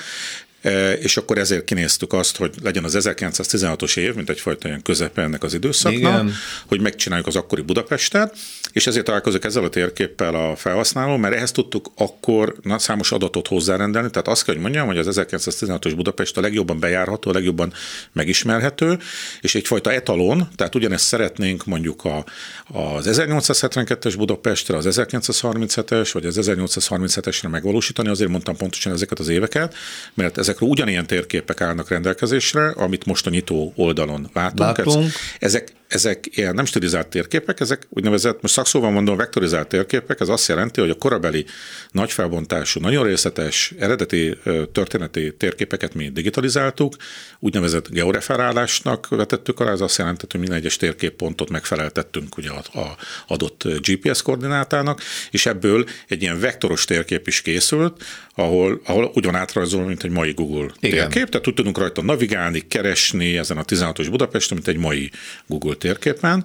és akkor ezért kinéztük azt, hogy legyen az 1916-os év, mint egyfajta ilyen közepe ennek az időszaknak, Igen. hogy megcsináljuk az akkori Budapestet, és ezért találkozok ezzel a térképpel a felhasználó, mert ehhez tudtuk akkor számos adatot hozzárendelni, tehát azt kell, hogy mondjam, hogy az 1916-os Budapest a legjobban bejárható, a legjobban megismerhető, és egyfajta etalon, tehát ugyanezt szeretnénk mondjuk a, az 1872-es Budapestre, az 1937-es, vagy az 1837-esre megvalósítani, azért mondtam pontosan ezeket az éveket, mert ezekről ugyanilyen térképek állnak rendelkezésre, amit most a nyitó oldalon látunk. látunk. Ezek ezek ilyen nem stilizált térképek, ezek úgynevezett, most szakszóval mondom, vektorizált térképek, ez azt jelenti, hogy a korabeli nagy felbontású, nagyon részletes, eredeti történeti térképeket mi digitalizáltuk, úgynevezett georeferálásnak vetettük alá, ez azt jelenti, hogy minden egyes térképpontot megfeleltettünk ugye a, a adott GPS koordinátának, és ebből egy ilyen vektoros térkép is készült, ahol, ahol ugyan átrajzol, mint egy mai Google Igen. térkép, tehát úgy tudunk rajta navigálni, keresni ezen a 16-os Budapesten, mint egy mai Google térképen,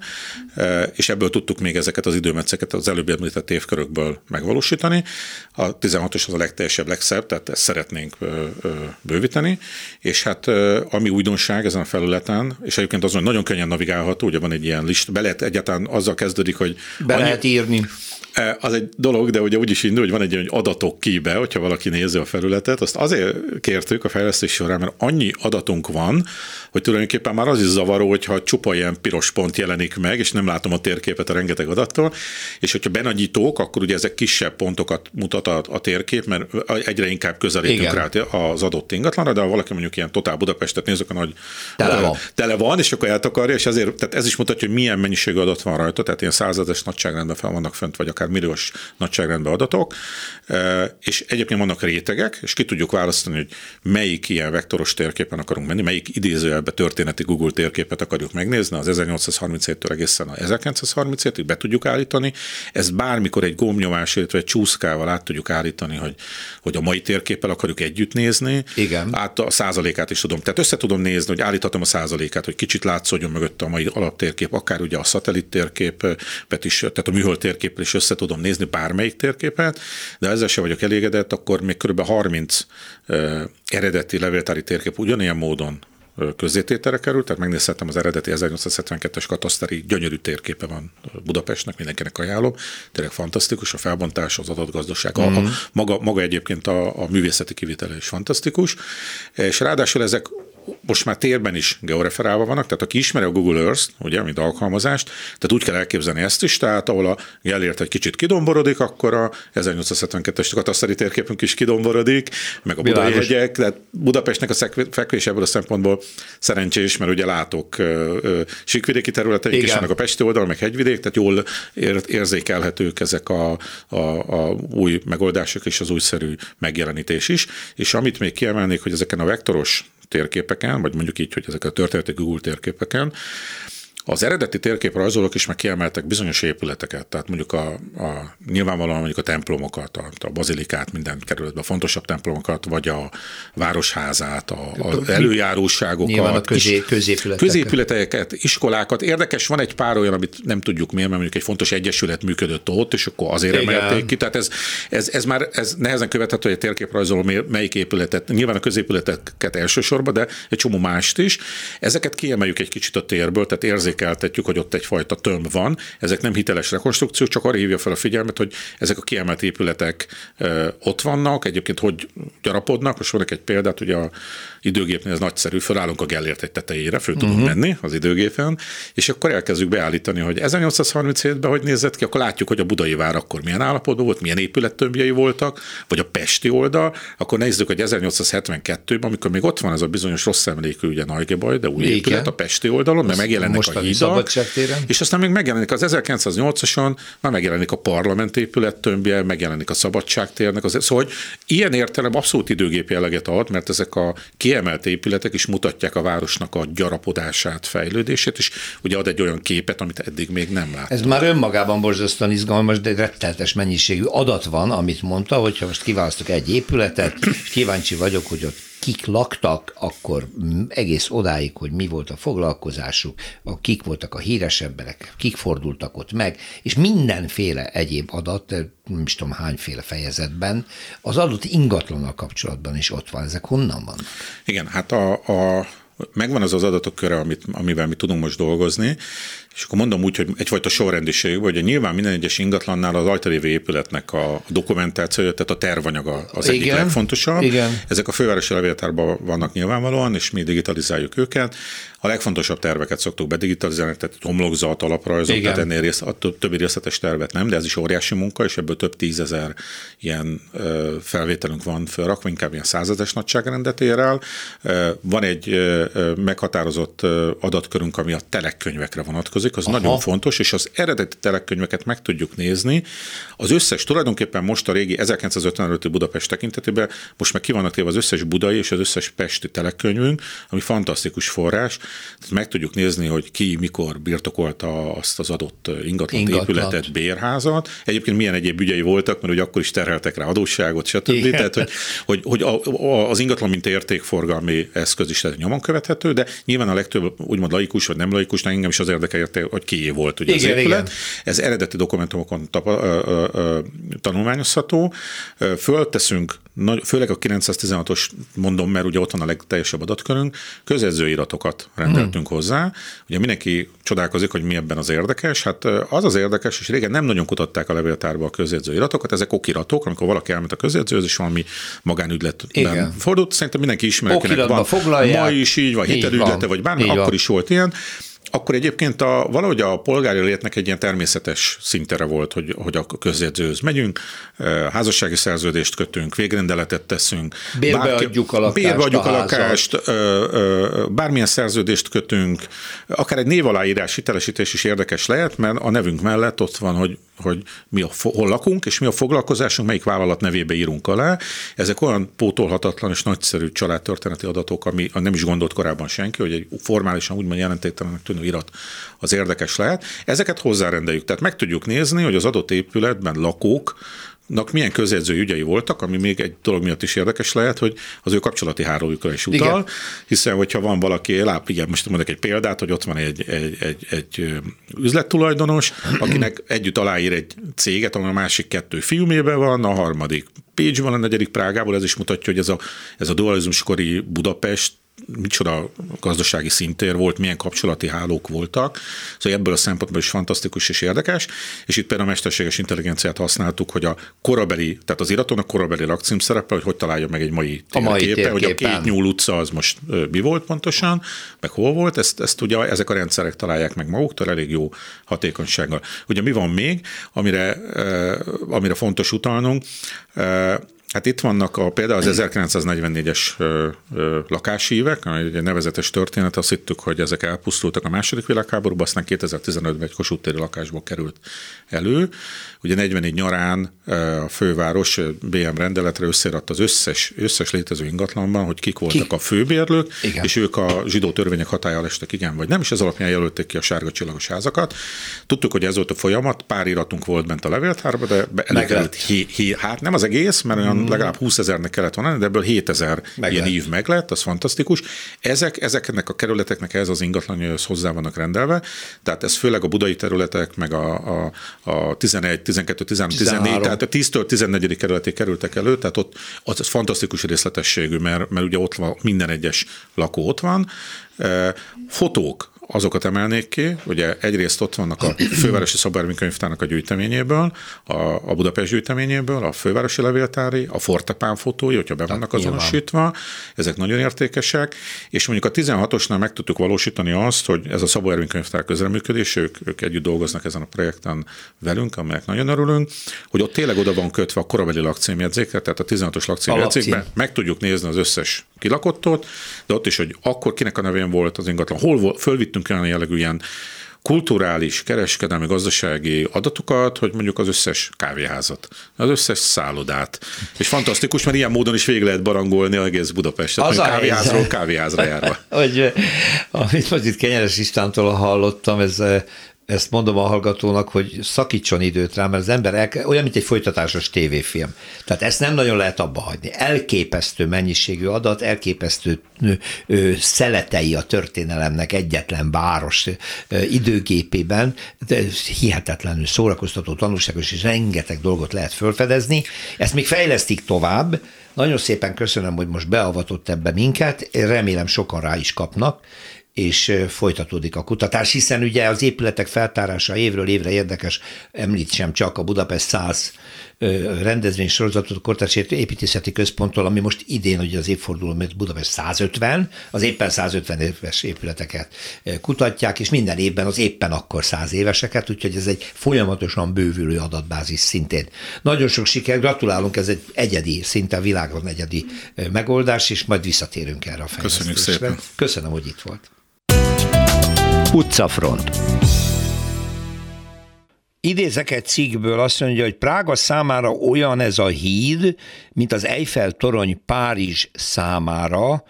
e, és ebből tudtuk még ezeket az időmetszeket az előbb említett évkörökből megvalósítani. A 16-os az a legteljesebb, legszebb, tehát ezt szeretnénk bővíteni, és hát ami újdonság ezen a felületen, és egyébként azon nagyon könnyen navigálható, ugye van egy ilyen list, be lehet egyáltalán azzal kezdődik, hogy... Be annyi, lehet írni. Az egy dolog, de ugye úgy is indul, hogy van egy olyan adatok kibe, hogyha valaki nézi a felületet, azt azért kértük a fejlesztés során, mert annyi adatunk van, hogy tulajdonképpen már az is zavaró, hogyha csupa ilyen piros pont jelenik meg, és nem látom a térképet a rengeteg adattól, és hogyha benagyítók, akkor ugye ezek kisebb pontokat mutat a, a térkép, mert egyre inkább közelítünk Igen. rá az adott ingatlanra, de ha valaki mondjuk ilyen totál Budapestet néz, akkor nagy tele van. tele van, és akkor eltakarja, és ezért, tehát ez is mutatja, hogy milyen mennyiségű adat van rajta, tehát ilyen százezes nagyságrendben fel vannak fönt, vagy akár milliós nagyságrendben adatok, és egyébként vannak rétegek, és ki tudjuk választani, hogy melyik ilyen vektoros térképen akarunk menni, melyik idézőjelbe történeti Google térképet akarjuk megnézni, az 1837-től egészen a 1937-ig be tudjuk állítani. Ezt bármikor egy gombnyomás, illetve egy csúszkával át tudjuk állítani, hogy, hogy a mai térképpel akarjuk együtt nézni. Igen. Át a százalékát is tudom. Tehát össze tudom nézni, hogy állíthatom a százalékát, hogy kicsit látszódjon mögött a mai alaptérkép, akár ugye a szatellit térképet is, tehát a műhold térképről is össze tudom nézni bármelyik térképet, de ezzel sem vagyok elégedett, akkor még kb. 30 uh, eredeti levéltári térkép ugyanilyen módon közzétételre került, tehát megnézhettem az eredeti 1872-es kataszteri gyönyörű térképe van Budapestnek, mindenkinek ajánlom. Tényleg fantasztikus, a felbontás, az adatgazdaság, mm-hmm. a, a, mhm. maga, maga egyébként a, a művészeti kivitele is fantasztikus, és ráadásul ezek most már térben is georeferálva vannak, tehát aki ismeri a Google Earth, ugye, mint alkalmazást, tehát úgy kell elképzelni ezt is, tehát ahol a Gellért egy kicsit kidomborodik, akkor a 1872-es kataszteri térképünk is kidomborodik, meg a budai hegyek, tehát Budapestnek a fekvés ebből a szempontból szerencsés, mert ugye látok síkvidéki területeik is vannak a Pesti oldal, meg hegyvidék, tehát jól érzékelhetők ezek a, a, a új megoldások és az újszerű megjelenítés is. És amit még kiemelnék, hogy ezeken a vektoros térképeken, vagy mondjuk így, hogy ezek a történeti Google térképeken, az eredeti térképrajzolók is meg kiemeltek bizonyos épületeket, tehát mondjuk a, a nyilvánvalóan mondjuk a templomokat, a, a bazilikát minden kerületben, a fontosabb templomokat, vagy a városházát, a, a előjáróságokat, Nyilván a közé, középületeket. középületeket, iskolákat. Érdekes, van egy pár olyan, amit nem tudjuk miért, mert mondjuk egy fontos egyesület működött ott, és akkor azért Igen. emelték ki. Tehát ez, ez, ez már ez nehezen követhető, hogy a térképrajzoló melyik épületet, nyilván a középületeket elsősorban, de egy csomó mást is. Ezeket kiemeljük egy kicsit a térből, tehát érzék érzékeltetjük, hogy ott egyfajta tömb van. Ezek nem hiteles rekonstrukciók, csak arra hívja fel a figyelmet, hogy ezek a kiemelt épületek ott vannak, egyébként hogy gyarapodnak. Most mondok egy példát, ugye a időgépnél ez nagyszerű, felállunk a Gellért egy tetejére, föl tudunk uh-huh. menni az időgépen, és akkor elkezdjük beállítani, hogy 1837-ben hogy nézett ki, akkor látjuk, hogy a budai vár akkor milyen állapotban volt, milyen épülettömbjei voltak, vagy a pesti oldal, akkor nézzük, hogy 1872-ben, amikor még ott van ez a bizonyos rossz emlékű, ugye Nagygebaj, de új Igen. épület a pesti oldalon, mert megjelennek a hídak, és aztán még megjelenik az 1908-ason, már megjelenik a parlament épület tömbje, megjelenik a szabadságtérnek, az, szóval hogy ilyen értelem abszolút időgép jelleget ad, mert ezek a kiemelt épületek is mutatják a városnak a gyarapodását, fejlődését, és ugye ad egy olyan képet, amit eddig még nem lát. Ez már önmagában borzasztóan izgalmas, de retteltes mennyiségű adat van, amit mondta, hogyha most kiválasztok egy épületet, kíváncsi vagyok, hogy ott kik laktak, akkor egész odáig, hogy mi volt a foglalkozásuk, a kik voltak a híres emberek, kik fordultak ott meg, és mindenféle egyéb adat, nem is tudom hányféle fejezetben, az adott ingatlannal kapcsolatban is ott van. Ezek honnan van? Igen, hát a, a megvan az az adatok köre, amit, amivel mi tudunk most dolgozni, és akkor mondom úgy, hogy egyfajta sorrendiség, hogy nyilván minden egyes ingatlannál az ajtalévő épületnek a dokumentációja, tehát a tervanyaga az Igen. egyik legfontosabb. Igen. Ezek a fővárosi levéltárban vannak nyilvánvalóan, és mi digitalizáljuk őket. A legfontosabb terveket szoktuk bedigitalizálni, tehát homlokzat, alaprajzok, tehát ennél rész, a többi részletes tervet nem, de ez is óriási munka, és ebből több tízezer ilyen felvételünk van fölrakva, inkább ilyen százezes nagyságrendet ér el. Van egy meghatározott adatkörünk, ami a telekkönyvekre vonatkozik, az Aha. nagyon fontos, és az eredeti telekkönyveket meg tudjuk nézni. Az összes, tulajdonképpen most a régi 1955 Budapest tekintetében, most meg ki vannak téve az összes budai és az összes pesti telekkönyvünk, ami fantasztikus forrás, tehát meg tudjuk nézni, hogy ki mikor birtokolta azt az adott ingatlan, ingatlan. épületet, bérházat. Egyébként milyen egyéb ügyei voltak, mert hogy akkor is terheltek rá adósságot, stb. Igen. Tehát, hogy, hogy, hogy a, a, az ingatlan, mint értékforgalmi eszköz is tehát nyomon követhető, de nyilván a legtöbb úgymond laikus vagy nem laikus, engem is az érdekel, hogy kié volt ugye igen, az épület. Igen. Ez eredeti dokumentumokon tapa, ö, ö, tanulmányozható. Fölteszünk, főleg a 916-os mondom, mert ugye ott van a legteljesebb adatkörünk, közedzőiratokat rendeltünk hmm. hozzá. Ugye mindenki csodálkozik, hogy mi ebben az érdekes. Hát az az érdekes, és régen nem nagyon kutatták a levéltárba a közjegyzőiratokat, ezek okiratok, amikor valaki elment a közjegyzőhöz, és valami magánügyletben fordult. Szerintem mindenki ismer, van. Ma is így van, hitelügylete, vagy bármi, akkor is volt ilyen akkor egyébként a, valahogy a polgári létnek egy ilyen természetes szintere volt, hogy, hogy a közjegyzőhöz megyünk, házassági szerződést kötünk, végrendeletet teszünk. Bérbe bárki, adjuk a lakást. Bérbe adjuk a, a lakást, bármilyen szerződést kötünk, akár egy névaláírás hitelesítés is érdekes lehet, mert a nevünk mellett ott van, hogy hogy mi a, hol lakunk, és mi a foglalkozásunk, melyik vállalat nevébe írunk alá. Ezek olyan pótolhatatlan és nagyszerű családtörténeti adatok, ami nem is gondolt korábban senki, hogy egy formálisan úgymond jelentéktelenek tűnő irat az érdekes lehet. Ezeket hozzárendeljük, tehát meg tudjuk nézni, hogy az adott épületben lakók nak milyen közjegyző ügyei voltak, ami még egy dolog miatt is érdekes lehet, hogy az ő kapcsolati hálójukra is utal, igen. hiszen hogyha van valaki, láp, igen, most mondok egy példát, hogy ott van egy, egy, egy, egy üzlettulajdonos, akinek együtt aláír egy céget, ahol a másik kettő filmében van, a harmadik Pécsban, a negyedik Prágából, ez is mutatja, hogy ez a, ez a dualizmuskori Budapest micsoda gazdasági szintér volt, milyen kapcsolati hálók voltak. Szóval ebből a szempontból is fantasztikus és érdekes. És itt például a mesterséges intelligenciát használtuk, hogy a korabeli, tehát az iraton a korabeli lakcím szerepel, hogy hogy találja meg egy mai térképe, hogy a két nyúl utca az most mi volt pontosan, meg hol volt, ezt, ezt ugye ezek a rendszerek találják meg maguktól elég jó hatékonysággal. Ugye mi van még, amire, amire fontos utalnunk, Hát itt vannak a, például az 1944-es lakási évek, egy nevezetes történet, azt hittük, hogy ezek elpusztultak a második világháborúban, aztán 2015-ben egy Kossuth téri lakásból került elő. Ugye 44 nyarán a főváros BM rendeletre összeadta az összes, összes létező ingatlanban, hogy kik voltak Ki? a főbérlők, igen. és ők a zsidó törvények hatája estek, igen vagy nem, és ez alapján jelölték ki a sárga csillagos házakat. Tudtuk, hogy ez volt a folyamat, pár iratunk volt bent a levéltárba, de előkerült, hi, hát nem az egész, mert olyan mm. legalább 20 ezernek kellett volna, de ebből 7 ezer ilyen ív meg lett, az fantasztikus. Ezek, ezeknek a kerületeknek ez az ingatlanjához hozzá vannak rendelve, tehát ez főleg a budai területek, meg a, a, a 11, 12, 13, 14, tehát a 10-től 14. kerületé kerültek elő, tehát ott az fantasztikus részletességű, mert, mert ugye ott van minden egyes lakó ott van. Fotók, azokat emelnék ki, ugye egyrészt ott vannak a Fővárosi Könyvtárnak a gyűjteményéből, a, a Budapest gyűjteményéből, a Fővárosi Levéltári, a Fortepán fotói, hogyha be vannak azonosítva, ezek nagyon értékesek, és mondjuk a 16-osnál meg tudtuk valósítani azt, hogy ez a Szabó Ervin Könyvtár közreműködés, ők, ők együtt dolgoznak ezen a projekten velünk, amelyek nagyon örülünk, hogy ott tényleg oda van kötve a korabeli lakcímjegyzékre, tehát a 16-os lakcímjegyzékben meg tudjuk nézni az összes kilakottot, de ott is, hogy akkor kinek a nevén volt az ingatlan, hol volt, fölvittünk olyan jellegű ilyen kulturális, kereskedelmi, gazdasági adatokat, hogy mondjuk az összes kávéházat, az összes szállodát. És fantasztikus, mert ilyen módon is végig lehet barangolni egész Budapestet, az kávéházról kávéházra járva. hogy amit most itt Kenyeres Istvántól hallottam, ez ezt mondom a hallgatónak, hogy szakítson időt rá, mert az ember el, olyan, mint egy folytatásos tévéfilm. Tehát ezt nem nagyon lehet abba hagyni. Elképesztő mennyiségű adat, elképesztő ö, szeletei a történelemnek egyetlen város ö, időgépében, de hihetetlenül szórakoztató, tanulságos, és rengeteg dolgot lehet felfedezni. Ezt még fejlesztik tovább, nagyon szépen köszönöm, hogy most beavatott ebbe minket, remélem sokan rá is kapnak, és folytatódik a kutatás, hiszen ugye az épületek feltárása évről évre érdekes, említsem csak a Budapest 100 rendezvény sorozatot Kortárs Építészeti Központtól, ami most idén ugye az évforduló, mert Budapest 150, az éppen 150 éves épületeket kutatják, és minden évben az éppen akkor 100 éveseket, úgyhogy ez egy folyamatosan bővülő adatbázis szintén. Nagyon sok siker, gratulálunk, ez egy egyedi, szinte a világon egyedi megoldás, és majd visszatérünk erre a fejlesztésre. Köszönjük szépen. Köszönöm, hogy itt volt. Utcafront. Idézek egy cikkből, azt mondja, hogy Prága számára olyan ez a híd, mint az Eiffel torony Párizs számára.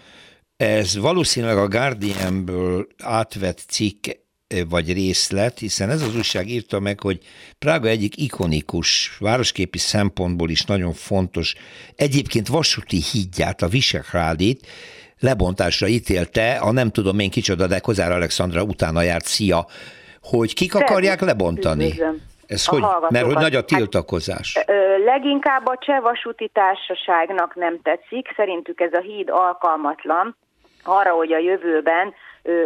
Ez valószínűleg a Guardianből átvett cikk eh, vagy részlet, hiszen ez az újság írta meg, hogy Prága egyik ikonikus, városképi szempontból is nagyon fontos, egyébként vasúti hídját, a Visegrádit, lebontásra ítélte, a nem tudom én kicsoda, de Kozár Alexandra utána járt, szia, hogy kik akarják lebontani? Ez hogy? Mert hogy nagy a hát, tiltakozás. Hát, leginkább a Cseh Vasúti Társaságnak nem tetszik, szerintük ez a híd alkalmatlan arra, hogy a jövőben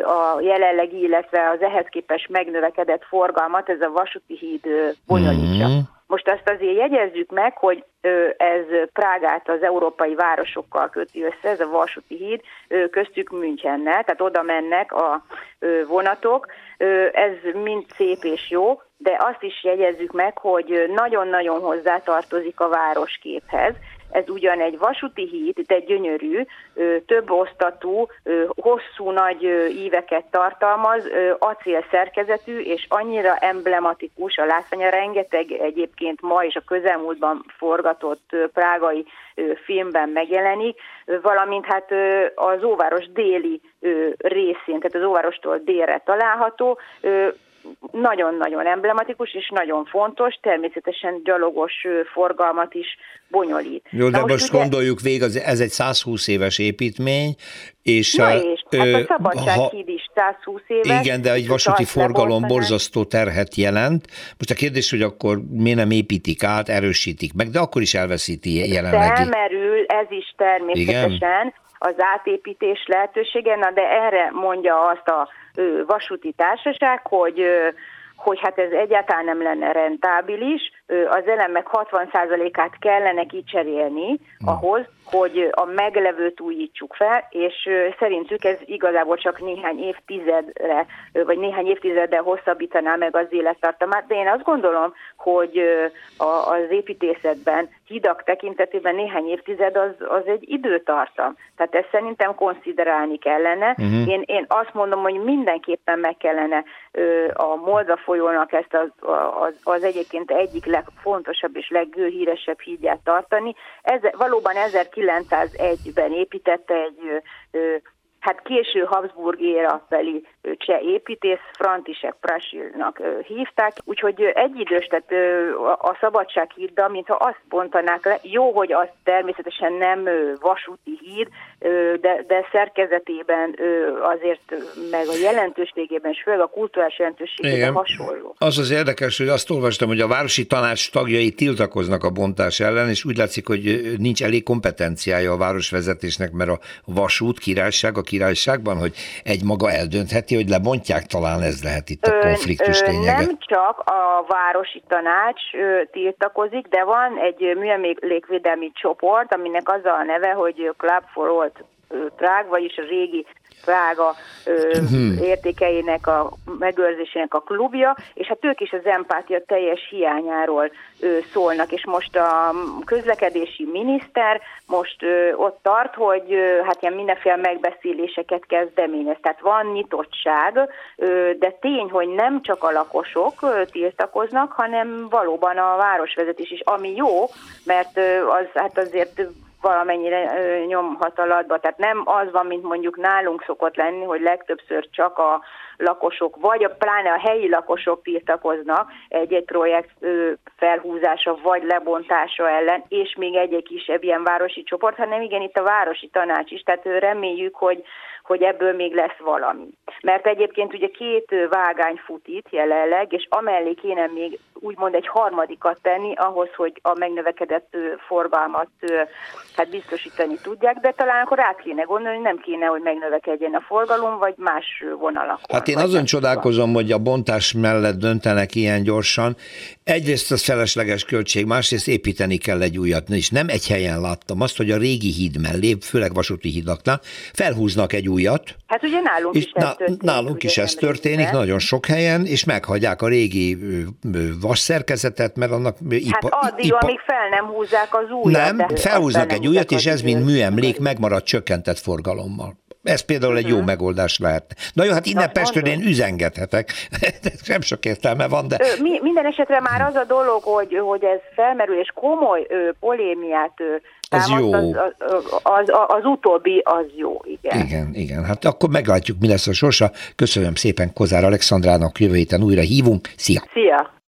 a jelenlegi, illetve az ehhez képest megnövekedett forgalmat ez a vasúti híd bonyolítja. Mm-hmm. Most azt azért jegyezzük meg, hogy ez Prágát az európai városokkal köti össze, ez a vasúti híd, köztük Münchennel, tehát oda mennek a vonatok. Ez mind szép és jó, de azt is jegyezzük meg, hogy nagyon-nagyon hozzátartozik a városképhez, ez ugyan egy vasúti híd, de gyönyörű, több osztatú, hosszú nagy íveket tartalmaz, acél szerkezetű, és annyira emblematikus a látványa, rengeteg egyébként ma és a közelmúltban forgatott prágai filmben megjelenik, valamint hát az óváros déli részén, tehát az óvárostól délre található, nagyon-nagyon emblematikus és nagyon fontos, természetesen gyalogos forgalmat is bonyolít. Jó, de Na most, most ugye... gondoljuk végig, ez egy 120 éves építmény, és, Na a, és hát a Szabadsághíd is 120 éves. Igen, de egy vasúti forgalom borzasztó terhet jelent. Most a kérdés, hogy akkor miért nem építik át, erősítik meg, de akkor is elveszíti jelenlegi. Felmerül ez is természetesen. Igen? Az átépítés lehetősége, na de erre mondja azt a vasúti társaság, hogy hogy hát ez egyáltalán nem lenne rentábilis, az elemek 60%-át kellene kicserélni ahhoz, hogy a meglevőt újítsuk fel, és szerintük ez igazából csak néhány évtizedre, vagy néhány évtizeddel hosszabbítaná meg az élettartamát, de én azt gondolom, hogy az építészetben, hidak tekintetében néhány évtized az, az egy időtartam. Tehát ezt szerintem konsiderálni kellene. Uh-huh. Én, én azt mondom, hogy mindenképpen meg kellene a Moldva folyónak ezt az, az, az egyébként egyik legfontosabb és leghíresebb hídját tartani. Ez, valóban 1901-ben építette egy hát késő Habsburg éra beli cseh építész, František Prasilnak hívták, úgyhogy egyidős, tehát a szabadság hídda, mintha azt bontanák le, jó, hogy az természetesen nem vasúti híd, de, de szerkezetében azért, meg a jelentőségében, és főleg a kulturális jelentőségében hasonló. Az az érdekes, hogy azt olvastam, hogy a városi tanács tagjai tiltakoznak a bontás ellen, és úgy látszik, hogy nincs elég kompetenciája a városvezetésnek, mert a vasút királyság a királyságban, hogy egy maga eldöntheti, hogy lebontják, talán ez lehet itt a konfliktus lényege. Nem csak a városi tanács tiltakozik, de van egy műemlékvédelmi csoport, aminek az a neve, hogy Club for Old Prague, vagyis a régi Prága ö, hmm. értékeinek a megőrzésének a klubja, és hát ők is az empátia teljes hiányáról ö, szólnak, és most a közlekedési miniszter most ö, ott tart, hogy ö, hát ilyen mindenféle megbeszéléseket kezdeményez. Tehát van nyitottság, ö, de tény, hogy nem csak a lakosok ö, tiltakoznak, hanem valóban a városvezetés is, ami jó, mert ö, az hát azért valamennyire nyomhat alatba. Tehát nem az van, mint mondjuk nálunk szokott lenni, hogy legtöbbször csak a lakosok, vagy a, pláne a helyi lakosok tiltakoznak egy-egy projekt felhúzása vagy lebontása ellen, és még egy-egy kisebb ilyen városi csoport, hanem igen, itt a városi tanács is, tehát reméljük, hogy hogy ebből még lesz valami. Mert egyébként ugye két vágány fut itt jelenleg, és amellé kéne még úgymond egy harmadikat tenni ahhoz, hogy a megnövekedett forgalmat hát biztosítani tudják, de talán akkor át kéne gondolni, hogy nem kéne, hogy megnövekedjen a forgalom, vagy más vonalak. Hát én azon csodálkozom, hogy a bontás mellett döntenek ilyen gyorsan. Egyrészt az felesleges költség, másrészt építeni kell egy újat, és nem egy helyen láttam azt, hogy a régi híd mellé, főleg vasúti hídaknál, felhúznak egy újat. Hát ugye nálunk is ez történik. Nálunk is ez történik, nagyon sok helyen, és meghagyják a régi vasszerkezetet, mert annak ipa, Hát addig, ipa, amíg fel nem húzzák az újat. Nem, felhúznak egy újat, és ez mint műemlék megmarad csökkentett forgalommal. Ez például egy jó uh-huh. megoldás lehet. Na jó, hát innen Na, Pestről én üzengethetek, nem sok értelme van, de... Mi, minden esetre már az a dolog, hogy, hogy ez felmerül, és komoly ö, polémiát ö, az jó. Az, az, az, az utóbbi az jó, igen. Igen, igen. Hát akkor meglátjuk, mi lesz a sorsa. Köszönöm szépen Kozár Alexandrának, jövő héten újra hívunk. Szia! Szia!